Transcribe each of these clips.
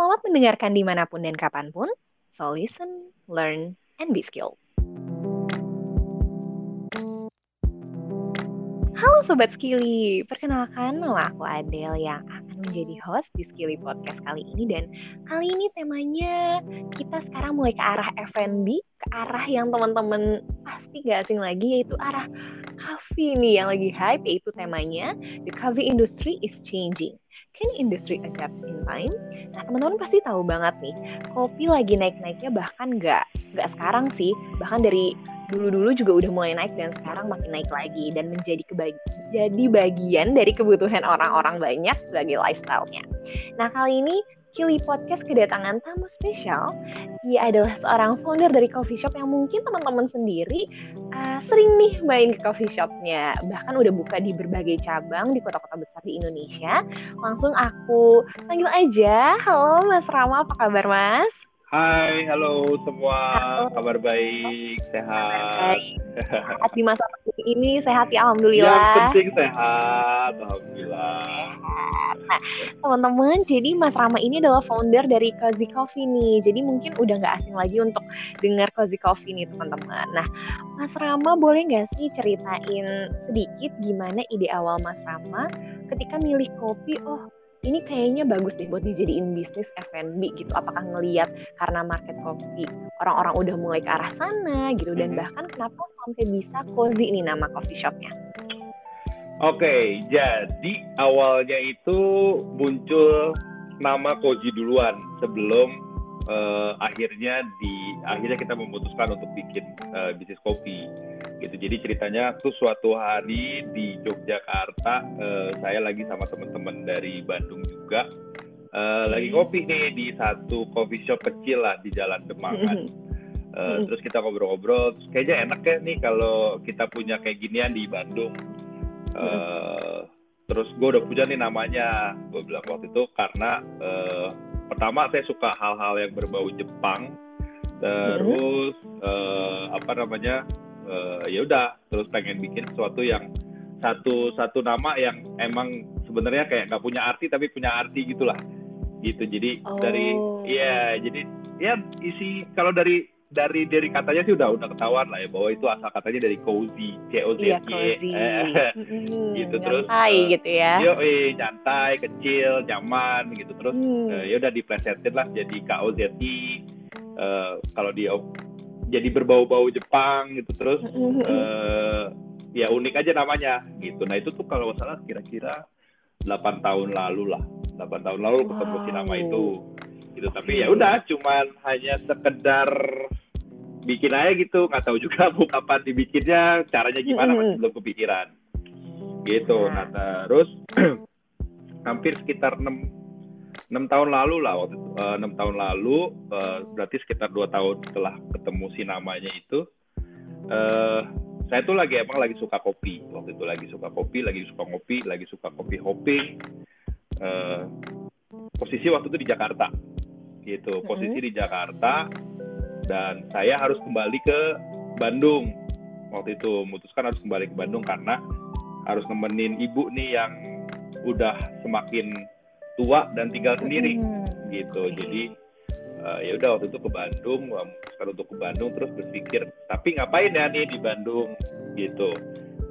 Selamat mendengarkan di mana pun dan kapan pun. So listen, learn, and be skilled. Halo Sobat Skilly, perkenalkan nama aku Adele yang akan menjadi host di Skilly Podcast kali ini dan kali ini temanya kita sekarang mulai ke arah F&B, ke arah yang teman-teman pasti gak asing lagi yaitu arah coffee nih yang lagi hype yaitu temanya The Coffee Industry is Changing. Can industry adapt in time? Nah, teman-teman pasti tahu banget nih, kopi lagi naik-naiknya bahkan nggak nggak sekarang sih, bahkan dari dulu-dulu juga udah mulai naik dan sekarang makin naik lagi dan menjadi kebagi jadi bagian dari kebutuhan orang-orang banyak sebagai lifestyle-nya. Nah, kali ini Kili Podcast kedatangan tamu spesial. Dia adalah seorang founder dari coffee shop yang mungkin teman-teman sendiri uh, sering nih main ke coffee shopnya. Bahkan udah buka di berbagai cabang di kota-kota besar di Indonesia. Langsung aku panggil aja. Halo Mas Rama, apa kabar Mas? Hai, halo semua. Halo. Kabar baik, sehat. Sehat di masa ini sehat ya alhamdulillah. Yang penting sehat, alhamdulillah. Nah, teman-teman, jadi Mas Rama ini adalah founder dari Cozy Coffee nih. Jadi mungkin udah nggak asing lagi untuk dengar Cozy Coffee nih, teman-teman. Nah, Mas Rama boleh nggak sih ceritain sedikit gimana ide awal Mas Rama ketika milih kopi? Oh, ini kayaknya bagus deh buat dijadiin bisnis F&B gitu. Apakah ngeliat karena market kopi orang-orang udah mulai ke arah sana gitu dan bahkan kenapa sampai bisa cozy ini nama coffee shopnya? Oke, okay, jadi awalnya itu muncul nama Koji duluan sebelum uh, akhirnya di akhirnya kita memutuskan untuk bikin uh, bisnis kopi. Gitu. Jadi ceritanya tuh suatu hari di Yogyakarta uh, saya lagi sama teman-teman dari Bandung juga uh, lagi kopi nih di satu coffee shop kecil lah di Jalan Demangan uh, terus kita ngobrol-ngobrol kayaknya enak ya nih kalau kita punya kayak ginian di Bandung. Uh, terus gue udah punya nih namanya. Gue bilang waktu itu karena uh, pertama saya suka hal-hal yang berbau Jepang terus uh, apa namanya uh, ya udah terus pengen bikin sesuatu yang satu satu nama yang emang sebenarnya kayak nggak punya arti tapi punya arti gitulah gitu jadi oh. dari ya jadi ya isi kalau dari dari dari katanya sih udah udah ketahuan lah ya bahwa itu asal katanya dari cozy C O Z iya, cozy. mm, gitu terus nyantai uh, gitu ya. yo eh nyantai kecil nyaman gitu terus hmm. uh, ya udah diplesetin lah jadi K O Z I uh, kalau dia jadi berbau-bau Jepang gitu terus uh, ya unik aja namanya gitu. Nah itu tuh kalau salah kira-kira 8 tahun lalu lah. 8 tahun lalu wow. ketemu si nama itu gitu. Tapi ya udah cuman hanya sekedar bikin aja gitu. Nggak tahu juga mau kapan dibikinnya caranya gimana masih belum kepikiran. Gitu nah, nah terus hampir sekitar enam enam tahun lalu lah waktu eh, enam tahun lalu uh, berarti sekitar dua tahun setelah ketemu si namanya itu uh, saya tuh lagi emang lagi suka kopi. Waktu itu lagi suka kopi lagi suka ngopi lagi suka kopi hopping. Uh, posisi waktu itu di Jakarta gitu. Posisi mm -hmm. di Jakarta dan saya harus kembali ke Bandung. Waktu itu memutuskan harus kembali ke Bandung karena harus nemenin ibu nih yang udah semakin tua dan tinggal sendiri hmm. gitu. Jadi uh, ya udah waktu itu ke Bandung memutuskan untuk ke Bandung terus berpikir tapi ngapain ya nih di Bandung? Gitu.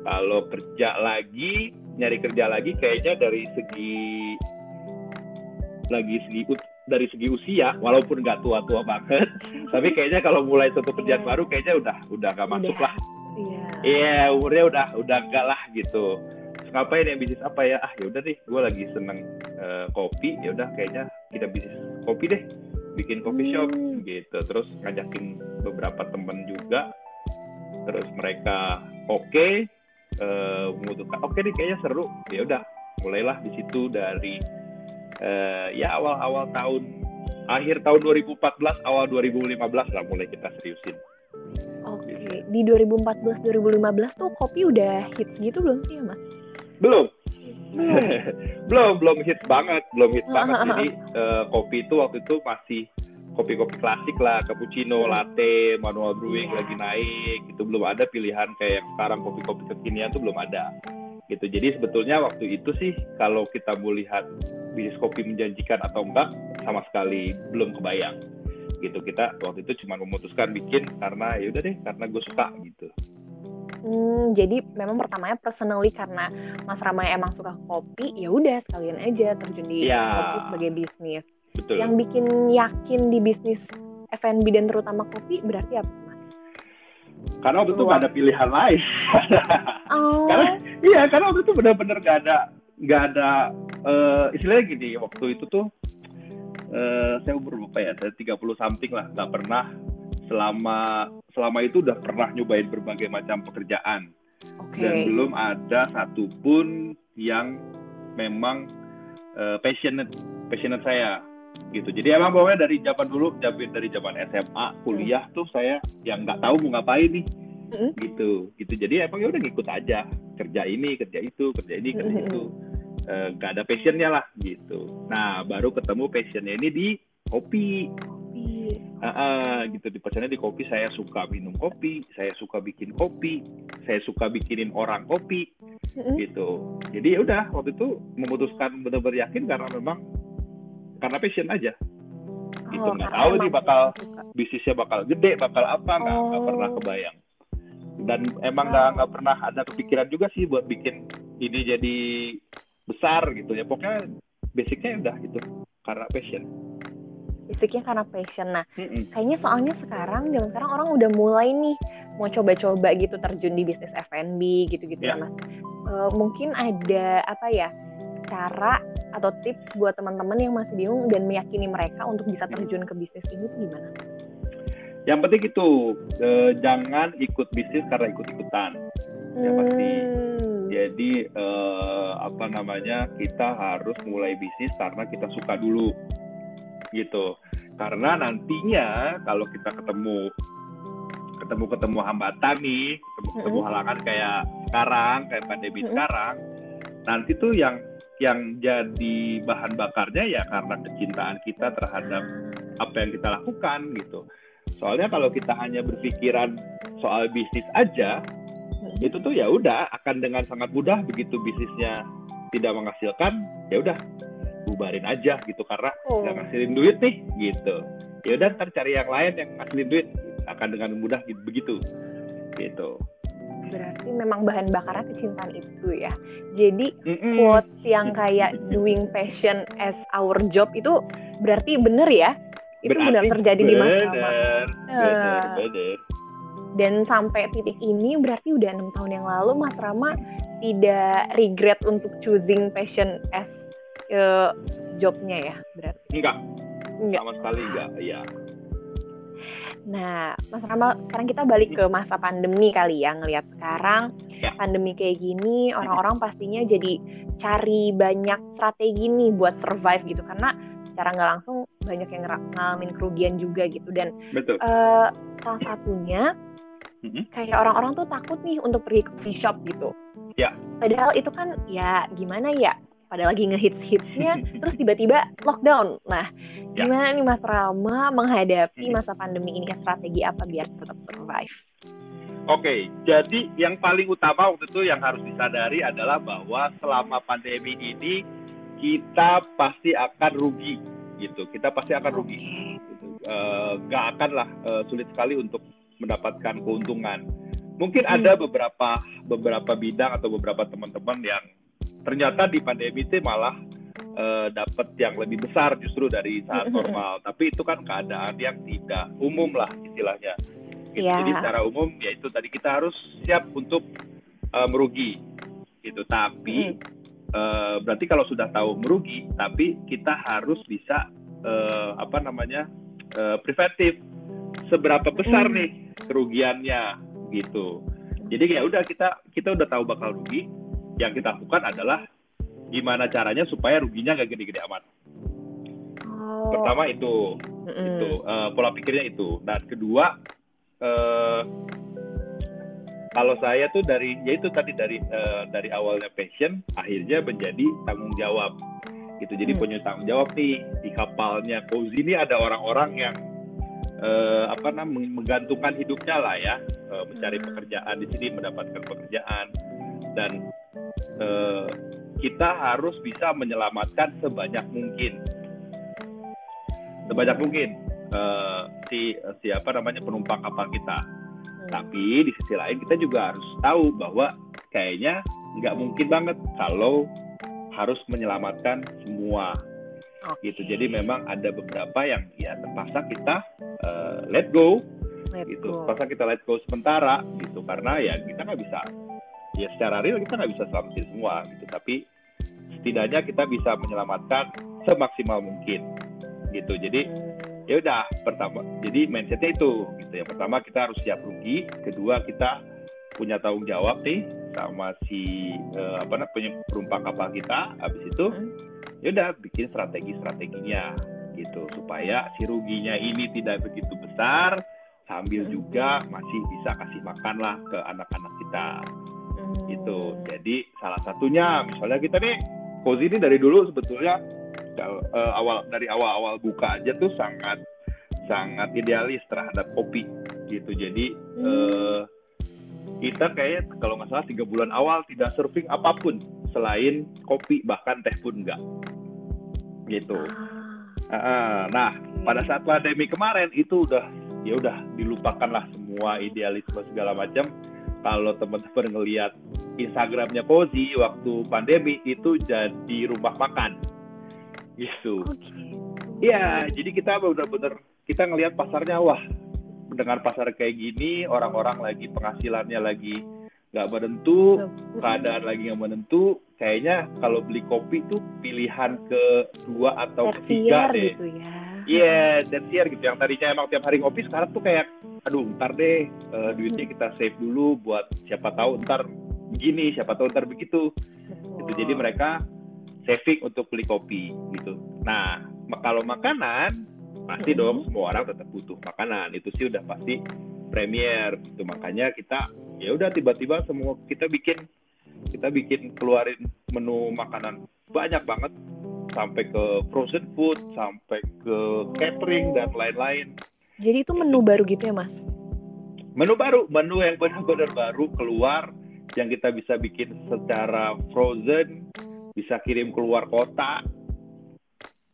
Kalau kerja lagi nyari kerja lagi kayaknya dari segi lagi segi dari segi usia walaupun nggak tua-tua banget tapi kayaknya kalau mulai satu kerjaan baru kayaknya udah udah nggak masuk lah. Iya. Yeah. yeah, umurnya udah udah enggak lah gitu. Ngapain yang bisnis apa ya? Ah ya udah deh gue lagi seneng uh, kopi ya udah kayaknya kita bisnis kopi deh bikin coffee shop hmm. gitu. Terus ngajakin beberapa temen juga. Terus mereka oke okay, uh, memutuskan oke okay deh kayaknya seru. Ya udah mulailah di situ dari uh, ya awal-awal tahun akhir tahun 2014 awal 2015 lah mulai kita seriusin. Oke, okay. di 2014 2015 tuh kopi udah hits gitu belum sih ya mas? Belum. belum belum hits banget belum hits banget jadi uh, kopi itu waktu itu masih kopi-kopi klasik lah cappuccino latte manual brewing yeah. lagi naik itu belum ada pilihan kayak sekarang kopi-kopi kekinian tuh belum ada gitu jadi sebetulnya waktu itu sih kalau kita mau lihat bisnis kopi menjanjikan atau enggak sama sekali belum kebayang gitu kita waktu itu cuma memutuskan bikin karena ya udah deh karena gue suka gitu Hmm, jadi memang pertamanya personally karena Mas Rama emang suka kopi, ya udah sekalian aja terjun di ya, kopi sebagai bisnis. Betul. Yang bikin yakin di bisnis F&B dan terutama kopi berarti apa, Mas? Karena waktu itu gak ada pilihan lain. oh. karena iya, karena waktu itu benar-benar gak ada gak ada uh, istilahnya gini waktu itu tuh uh, saya umur berapa ya? Saya 30 something lah, nggak pernah selama selama itu udah pernah nyobain berbagai macam pekerjaan okay. dan belum ada satupun yang memang uh, passionate passionate saya gitu jadi emang pokoknya dari zaman dulu dari zaman SMA kuliah tuh saya yang nggak tahu mau ngapain nih mm. gitu gitu jadi emang ya udah ngikut aja kerja ini kerja itu kerja ini kerja mm. itu. Uh, gak ada passionnya lah gitu. Nah baru ketemu passionnya ini di kopi. Uh, uh, gitu. Di pesannya di kopi saya suka minum kopi saya suka bikin kopi saya suka bikinin orang kopi mm-hmm. gitu. Jadi ya udah waktu itu memutuskan benar-benar yakin karena memang karena passion aja. Oh, gitu nggak tahu nih bakal bisnisnya bakal gede bakal apa nggak oh. nggak pernah kebayang dan emang nggak nggak pernah ada kepikiran juga sih buat bikin ini jadi besar gitu ya pokoknya basicnya udah gitu karena passion basicnya karena passion. Nah, mm-hmm. kayaknya soalnya sekarang zaman sekarang orang udah mulai nih mau coba-coba gitu terjun di bisnis F&B gitu-gitu yeah. ya mas. Uh, mungkin ada apa ya cara atau tips buat teman-teman yang masih bingung dan meyakini mereka untuk bisa terjun ke bisnis ini gimana? Yang penting itu uh, jangan ikut bisnis karena ikut-ikutan. Yang hmm. pasti. Jadi uh, apa namanya kita harus mulai bisnis karena kita suka dulu gitu karena nantinya kalau kita ketemu ketemu ketemu hambatan nih ketemu ketemu halangan kayak sekarang kayak pandemi sekarang nanti tuh yang yang jadi bahan bakarnya ya karena kecintaan kita terhadap apa yang kita lakukan gitu soalnya kalau kita hanya berpikiran soal bisnis aja itu tuh ya udah akan dengan sangat mudah begitu bisnisnya tidak menghasilkan ya udah bubarin aja gitu karena oh. nggak ngasilin duit nih gitu ya udah ntar cari yang lain yang ngasilin duit akan dengan mudah gitu begitu gitu berarti memang bahan bakarnya kecintaan itu ya jadi mm -mm. quotes yang kayak doing passion as our job itu berarti bener ya itu benar terjadi bener, di masa bener, bener. dan sampai titik ini berarti udah enam tahun yang lalu Mas Rama tidak regret untuk choosing passion as uh, jobnya ya berarti? Enggak. Enggak. Sama sekali enggak, iya. Nah, Mas Rama, sekarang kita balik ke masa pandemi kali ya. Ngelihat sekarang ya. pandemi kayak gini, orang-orang pastinya jadi cari banyak strategi nih buat survive gitu. Karena secara nggak langsung banyak yang ngalamin kerugian juga gitu. Dan Betul. Uh, salah satunya, kayak orang-orang tuh takut nih untuk pergi ke coffee shop gitu. Ya. Padahal itu kan ya gimana ya pada lagi ngehits-hitsnya terus tiba-tiba lockdown. Nah, ya. gimana nih Mas Rama menghadapi masa pandemi ini strategi apa biar tetap survive? Oke, okay, jadi yang paling utama waktu itu yang harus disadari adalah bahwa selama pandemi ini kita pasti akan rugi, gitu. Kita pasti akan rugi. Gitu. Uh, gak akan lah uh, sulit sekali untuk mendapatkan keuntungan. Mungkin hmm. ada beberapa beberapa bidang atau beberapa teman-teman yang ternyata di pandemi itu malah uh, dapat yang lebih besar justru dari saat normal. Tapi itu kan keadaan yang tidak umum lah istilahnya. Gitu. Yeah. Jadi secara umum ya itu tadi kita harus siap untuk uh, merugi gitu. Tapi mm. Uh, berarti kalau sudah tahu merugi, tapi kita harus bisa uh, apa namanya uh, preventif. Seberapa besar mm. nih kerugiannya gitu. Jadi ya udah kita kita udah tahu bakal rugi, yang kita lakukan adalah gimana caranya supaya ruginya nggak gede-gede amat. Oh. Pertama itu, mm -hmm. itu uh, pola pikirnya itu. Dan kedua, uh, kalau saya tuh dari ya itu tadi dari uh, dari awalnya passion, akhirnya menjadi tanggung jawab. Gitu. Jadi mm. punya tanggung jawab nih di kapalnya Cozy ini ada orang-orang yang uh, apa namanya menggantungkan hidupnya lah ya, uh, mencari hmm. pekerjaan di sini, mendapatkan pekerjaan dan uh, kita harus bisa menyelamatkan sebanyak mungkin sebanyak mungkin uh, si siapa namanya penumpang kapal kita hmm. Tapi di sisi lain kita juga harus tahu bahwa kayaknya nggak mungkin banget kalau harus menyelamatkan semua. Okay. gitu. Jadi memang ada beberapa yang ya terpaksa kita uh, let go. Let gitu. go. terpaksa kita let go sementara gitu. Karena ya kita nggak bisa ya secara real kita nggak bisa selamatin semua gitu. Tapi setidaknya kita bisa menyelamatkan semaksimal mungkin gitu. Jadi hmm. Ya udah pertama jadi mindsetnya itu gitu ya pertama kita harus siap rugi kedua kita punya tanggung jawab nih sama si uh, apa namanya penumpang kapal kita habis itu hmm. ya udah bikin strategi strateginya gitu supaya si ruginya ini tidak begitu besar sambil hmm. juga masih bisa kasih makan lah ke anak-anak kita hmm. gitu jadi salah satunya misalnya kita nih Kozi ini dari dulu sebetulnya uh, awal dari awal-awal buka aja tuh sangat sangat idealis terhadap kopi gitu. Jadi hmm. uh, kita kayak kalau nggak salah tiga bulan awal tidak surfing apa pun selain kopi bahkan teh pun enggak gitu. Uh, nah pada saat pandemi kemarin itu udah ya udah dilupakanlah semua idealisme segala macam. Kalau teman-teman ngelihat Instagramnya Kozi waktu pandemi itu jadi rumah makan gitu Iya, okay. jadi kita benar-benar kita ngelihat pasarnya wah dengan pasar kayak gini orang-orang lagi penghasilannya lagi nggak menentu keadaan lagi nggak menentu kayaknya kalau beli kopi tuh pilihan kedua atau ketiga deh gitu ya Iya, yeah, dan gitu. Yang tadinya emang tiap hari ngopi, sekarang tuh kayak, aduh, ntar deh uh, duitnya kita save dulu buat siapa tahu ntar begini, siapa tahu ntar begitu. Betul. Gitu. Jadi mereka saving untuk beli kopi gitu. Nah, kalau makanan pasti dong semua orang tetap butuh makanan. Itu sih udah pasti premier itu makanya kita ya udah tiba-tiba semua kita bikin kita bikin keluarin menu makanan banyak banget. Sampai ke frozen food sampai ke catering dan lain-lain. Jadi itu menu baru gitu ya mas? Menu baru menu yang benar-benar baru keluar yang kita bisa bikin secara frozen bisa kirim keluar kota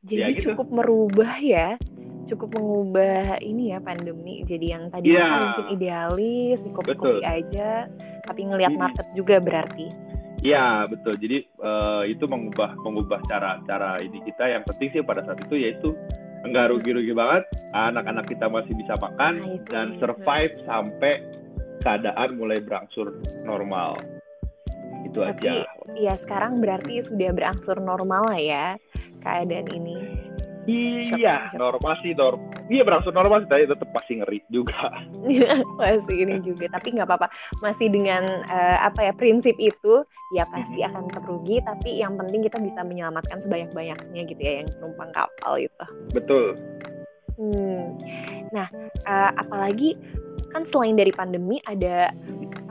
jadi ya, gitu. cukup merubah ya cukup mengubah ini ya pandemi jadi yang tadi yeah. mungkin idealis di kopi-kopi aja tapi ngelihat market juga berarti Iya betul. Jadi uh, itu mengubah mengubah cara cara ini kita. Yang penting sih pada saat itu yaitu enggak rugi-rugi banget. Anak-anak kita masih bisa makan nah, dan survive betul. sampai keadaan mulai berangsur normal. Itu Tapi, aja. Iya sekarang berarti sudah berangsur normal lah ya keadaan ini. Iya, normal sih normal. Iya berangsur normal sih, tapi tetap pasti ngeri juga. masih ini juga, tapi nggak apa-apa. Masih dengan uh, apa ya prinsip itu, ya pasti mm -hmm. akan terrugi. Tapi yang penting kita bisa menyelamatkan sebanyak-banyaknya gitu ya, yang penumpang kapal itu. Betul. Hmm. Nah, uh, apalagi kan selain dari pandemi ada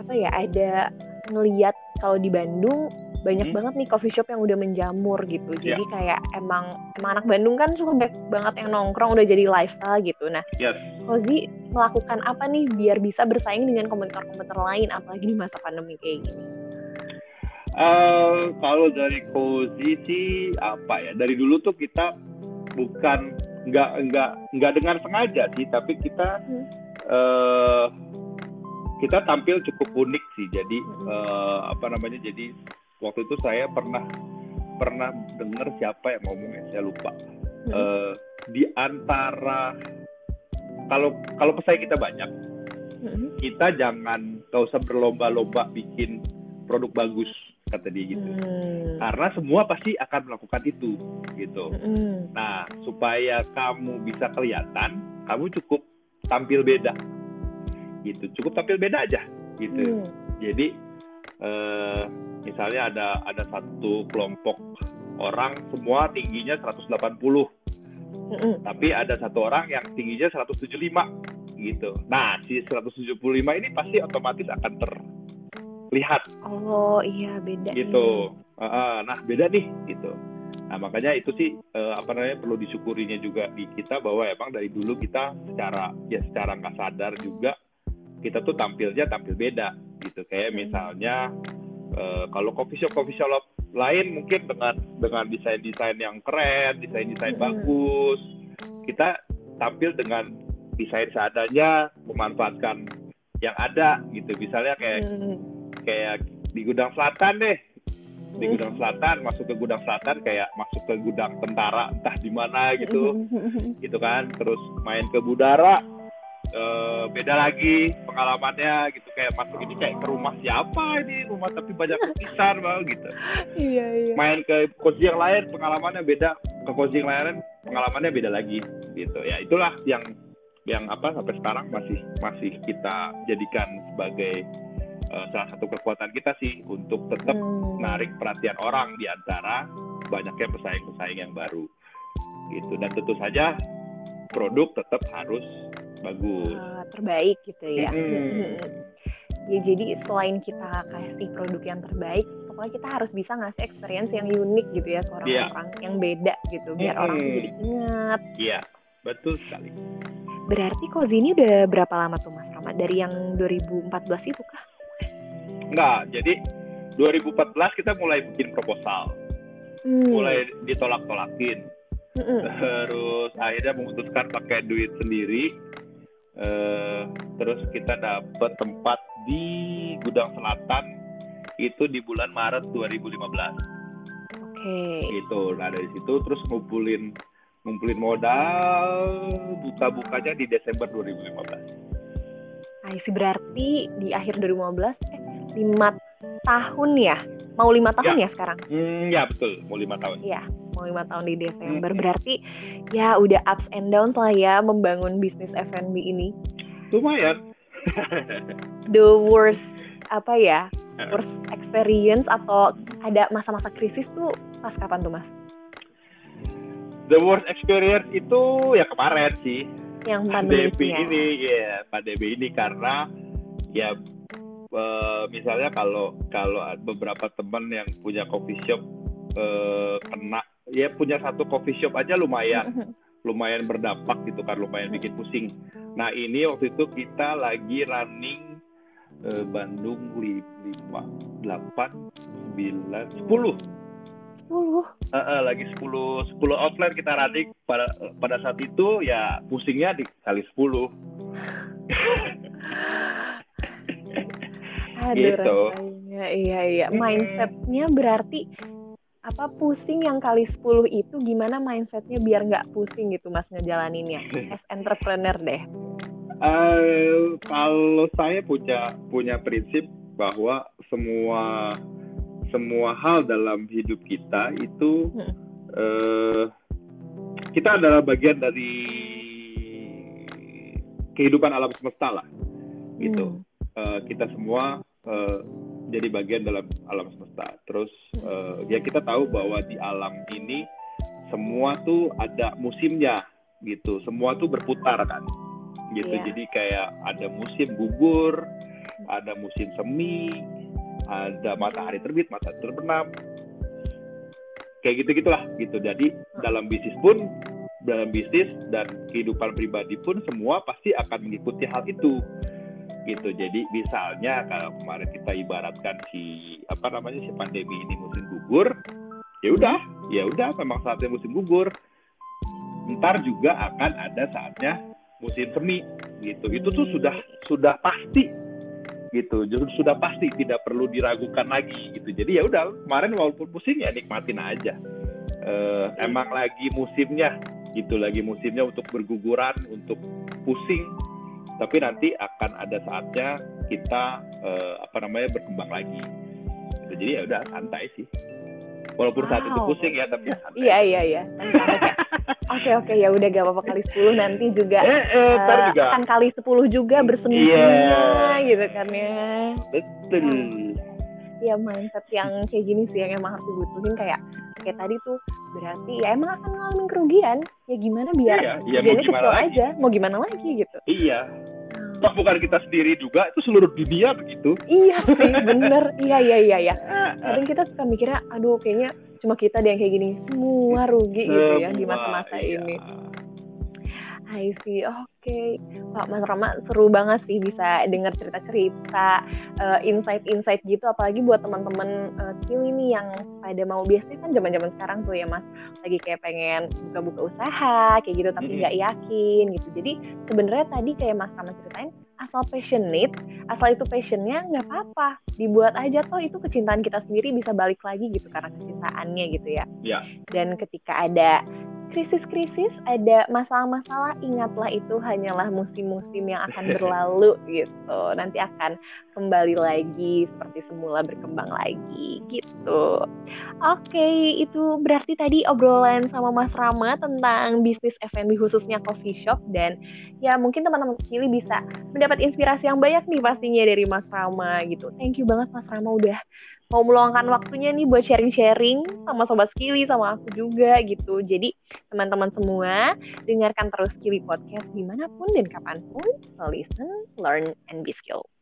apa ya? Ada ngeliat kalau di Bandung banyak hmm. banget nih coffee shop yang udah menjamur gitu. Jadi yeah. kayak emang emang anak Bandung kan suka banyak banget yang nongkrong udah jadi lifestyle gitu. Nah, yes. Kozi melakukan apa nih biar bisa bersaing dengan komentar-komentar lain apalagi di masa pandemi kayak gini? Uh, kalau dari Kozi sih apa ya? Dari dulu tuh kita bukan nggak nggak nggak dengan sengaja sih, tapi kita hmm. uh, kita tampil cukup unik sih. Jadi hmm. uh, apa namanya? Jadi waktu itu saya pernah pernah dengar siapa yang ngomongnya saya lupa hmm. uh, di antara kalau kalau pesaing kita banyak hmm. kita jangan gak usah berlomba-lomba bikin produk bagus kata dia gitu hmm. karena semua pasti akan melakukan itu gitu hmm. nah supaya kamu bisa kelihatan kamu cukup tampil beda gitu cukup tampil beda aja gitu hmm. jadi uh, misalnya ada ada satu kelompok orang semua tingginya 180 mm -hmm. tapi ada satu orang yang tingginya 175 gitu. Nah si 175 ini pasti otomatis akan terlihat. Oh iya beda gitu. Uh, nah beda nih gitu. Nah makanya itu sih uh, apa namanya perlu disyukurinya juga di kita bahwa emang dari dulu kita secara ya secara nggak sadar juga kita tuh tampilnya tampil beda gitu. Kayak misalnya uh, kalau coffee shop coffee shop lain mungkin dengan dengan desain desain yang keren desain desain hmm. bagus kita tampil dengan desain seadanya memanfaatkan yang ada gitu. Misalnya kayak hmm. kayak di gudang selatan deh. Di gudang selatan masuk ke gudang selatan kayak masuk ke gudang tentara entah di mana gitu. Gitu kan terus main ke budara uh, beda lagi pengalamannya gitu. Kayak masuk ini kayak ke rumah siapa ini? Rumah tapi banyak lukisan bang gitu. Iya, iya. main ke cozy yang lain pengalamannya beda. Ke cozy yang lain pengalamannya beda lagi gitu. Ya itulah yang yang apa sampai sekarang masih masih kita jadikan sebagai uh, salah satu kekuatan kita sih untuk tetap hmm. menarik perhatian orang di antara banyaknya pesaing-pesaing yang baru gitu. Dan tentu saja produk tetap harus bagus. Uh, terbaik gitu ya. Hmm. ya jadi selain kita kasih produk yang terbaik pokoknya kita harus bisa ngasih experience yang unik gitu ya ke orang-orang yeah. yang beda gitu biar hmm. orang jadi ingat. Iya yeah, betul sekali. Berarti Kozi ini udah berapa lama tuh Mas Rama? Dari yang 2014 itu kah? Enggak jadi 2014 kita mulai bikin proposal. Hmm. mulai ditolak-tolakin. Mm terus akhirnya memutuskan pakai duit sendiri terus kita dapat tempat di Gudang Selatan itu di bulan Maret 2015 oke. Okay. gitu. Nah dari situ terus ngumpulin ngumpulin modal buka-bukanya di Desember 2015 Nah, sih berarti di akhir 2015 eh lima tahun ya? Mau lima tahun ya, ya sekarang? Mm, ya betul. Mau lima tahun. Ya mau lima tahun di Desember. Hmm. berarti ya udah ups and downs lah ya membangun bisnis F&B ini lumayan. The worst apa ya worst experience atau ada masa-masa krisis tuh pas kapan tuh mas? The worst experience itu ya kemarin sih. Yang pandemi ini ya pandemi ini karena ya uh, misalnya kalau kalau beberapa teman yang punya coffee shop uh, kena ya punya satu coffee shop aja lumayan. Mm-hmm. Lumayan berdampak gitu kan lumayan bikin pusing. Nah ini waktu itu kita lagi running uh, Bandung lima delapan sembilan sepuluh. Sepuluh? Uh, uh, lagi sepuluh sepuluh outlet kita running. Pada pada saat itu ya pusingnya dikali sepuluh. Aduh, gitu. rasanya. Iya iya. Mindsetnya berarti apa pusing yang kali 10 itu gimana mindsetnya biar nggak pusing gitu mas ngejalaninnya? As entrepreneur deh. Uh, kalau saya punya punya prinsip bahwa semua semua hal dalam hidup kita itu hmm. uh, kita adalah bagian dari kehidupan alam semesta lah. Gitu. Hmm. uh, kita semua uh, jadi bagian dalam alam semesta. Terus uh, ya kita tahu bahwa di alam ini semua tuh ada musimnya gitu. Semua tuh berputar kan. Gitu. Yeah. Jadi kayak ada musim gugur, ada musim semi, ada matahari terbit, matahari terbenam. Kayak gitu-gitulah gitu. Jadi dalam bisnis pun dalam bisnis dan kehidupan pribadi pun semua pasti akan mengikuti hal itu gitu. Jadi misalnya kalau kemarin kita ibaratkan si apa namanya si pandemi ini musim gugur ya udah ya udah memang saatnya musim gugur. Ntar juga akan ada saatnya musim semi gitu. Itu tuh sudah sudah pasti gitu. Justru sudah pasti tidak perlu diragukan lagi gitu. Jadi ya udah kemarin walaupun pusing ya nikmatin aja. Uh, emang lagi musimnya gitu. Lagi musimnya untuk berguguran untuk pusing tapi nanti akan ada saatnya kita uh, apa namanya berkembang lagi. Gitu. jadi ya udah santai sih. Walaupun wow. saat itu pusing ya tapi ya santai. Iya iya iya. Oke oke ya udah gak apa-apa kali 10 nanti juga, eh, eh, uh, juga. akan kali 10 juga bersemi yeah. gitu kan ya. Betul. hmm ya mindset yang kayak gini sih yang emang harus dibutuhin. Kayak kayak tadi tuh berarti ya emang akan ngalamin kerugian. Ya gimana biar iya, iya, mau gimana lagi. aja mau gimana lagi gitu. Iya. Hmm. toh bukan kita sendiri juga itu seluruh dunia begitu. Iya sih bener. Iya iya iya ya kadang kita suka mikirnya aduh kayaknya cuma kita deh yang kayak gini. Semua rugi gitu ya di masa-masa iya. ini I see. Oke, okay. Pak Mas Rama seru banget sih bisa dengar cerita-cerita, uh, insight-insight gitu. Apalagi buat teman-teman uh, skill ini yang pada mau biasanya kan zaman-zaman sekarang tuh ya Mas, lagi kayak pengen buka-buka usaha kayak gitu, tapi nggak mm -hmm. yakin gitu. Jadi sebenarnya tadi kayak Mas Rama ceritain, asal passionate, asal itu passionnya nggak apa-apa, dibuat aja toh itu kecintaan kita sendiri bisa balik lagi gitu karena kecintaannya gitu ya. Iya. Dan ketika ada krisis-krisis, ada masalah-masalah, ingatlah itu hanyalah musim-musim yang akan berlalu gitu. Nanti akan kembali lagi seperti semula berkembang lagi gitu. Oke, itu berarti tadi obrolan sama Mas Rama tentang bisnis F&B khususnya coffee shop dan ya mungkin teman-teman sekali bisa mendapat inspirasi yang banyak nih pastinya dari Mas Rama gitu. Thank you banget Mas Rama udah mau meluangkan waktunya nih buat sharing-sharing sama sobat Skilly sama aku juga gitu. Jadi teman-teman semua dengarkan terus Skilly Podcast di mana pun dan kapan pun. So listen, learn, and be skilled.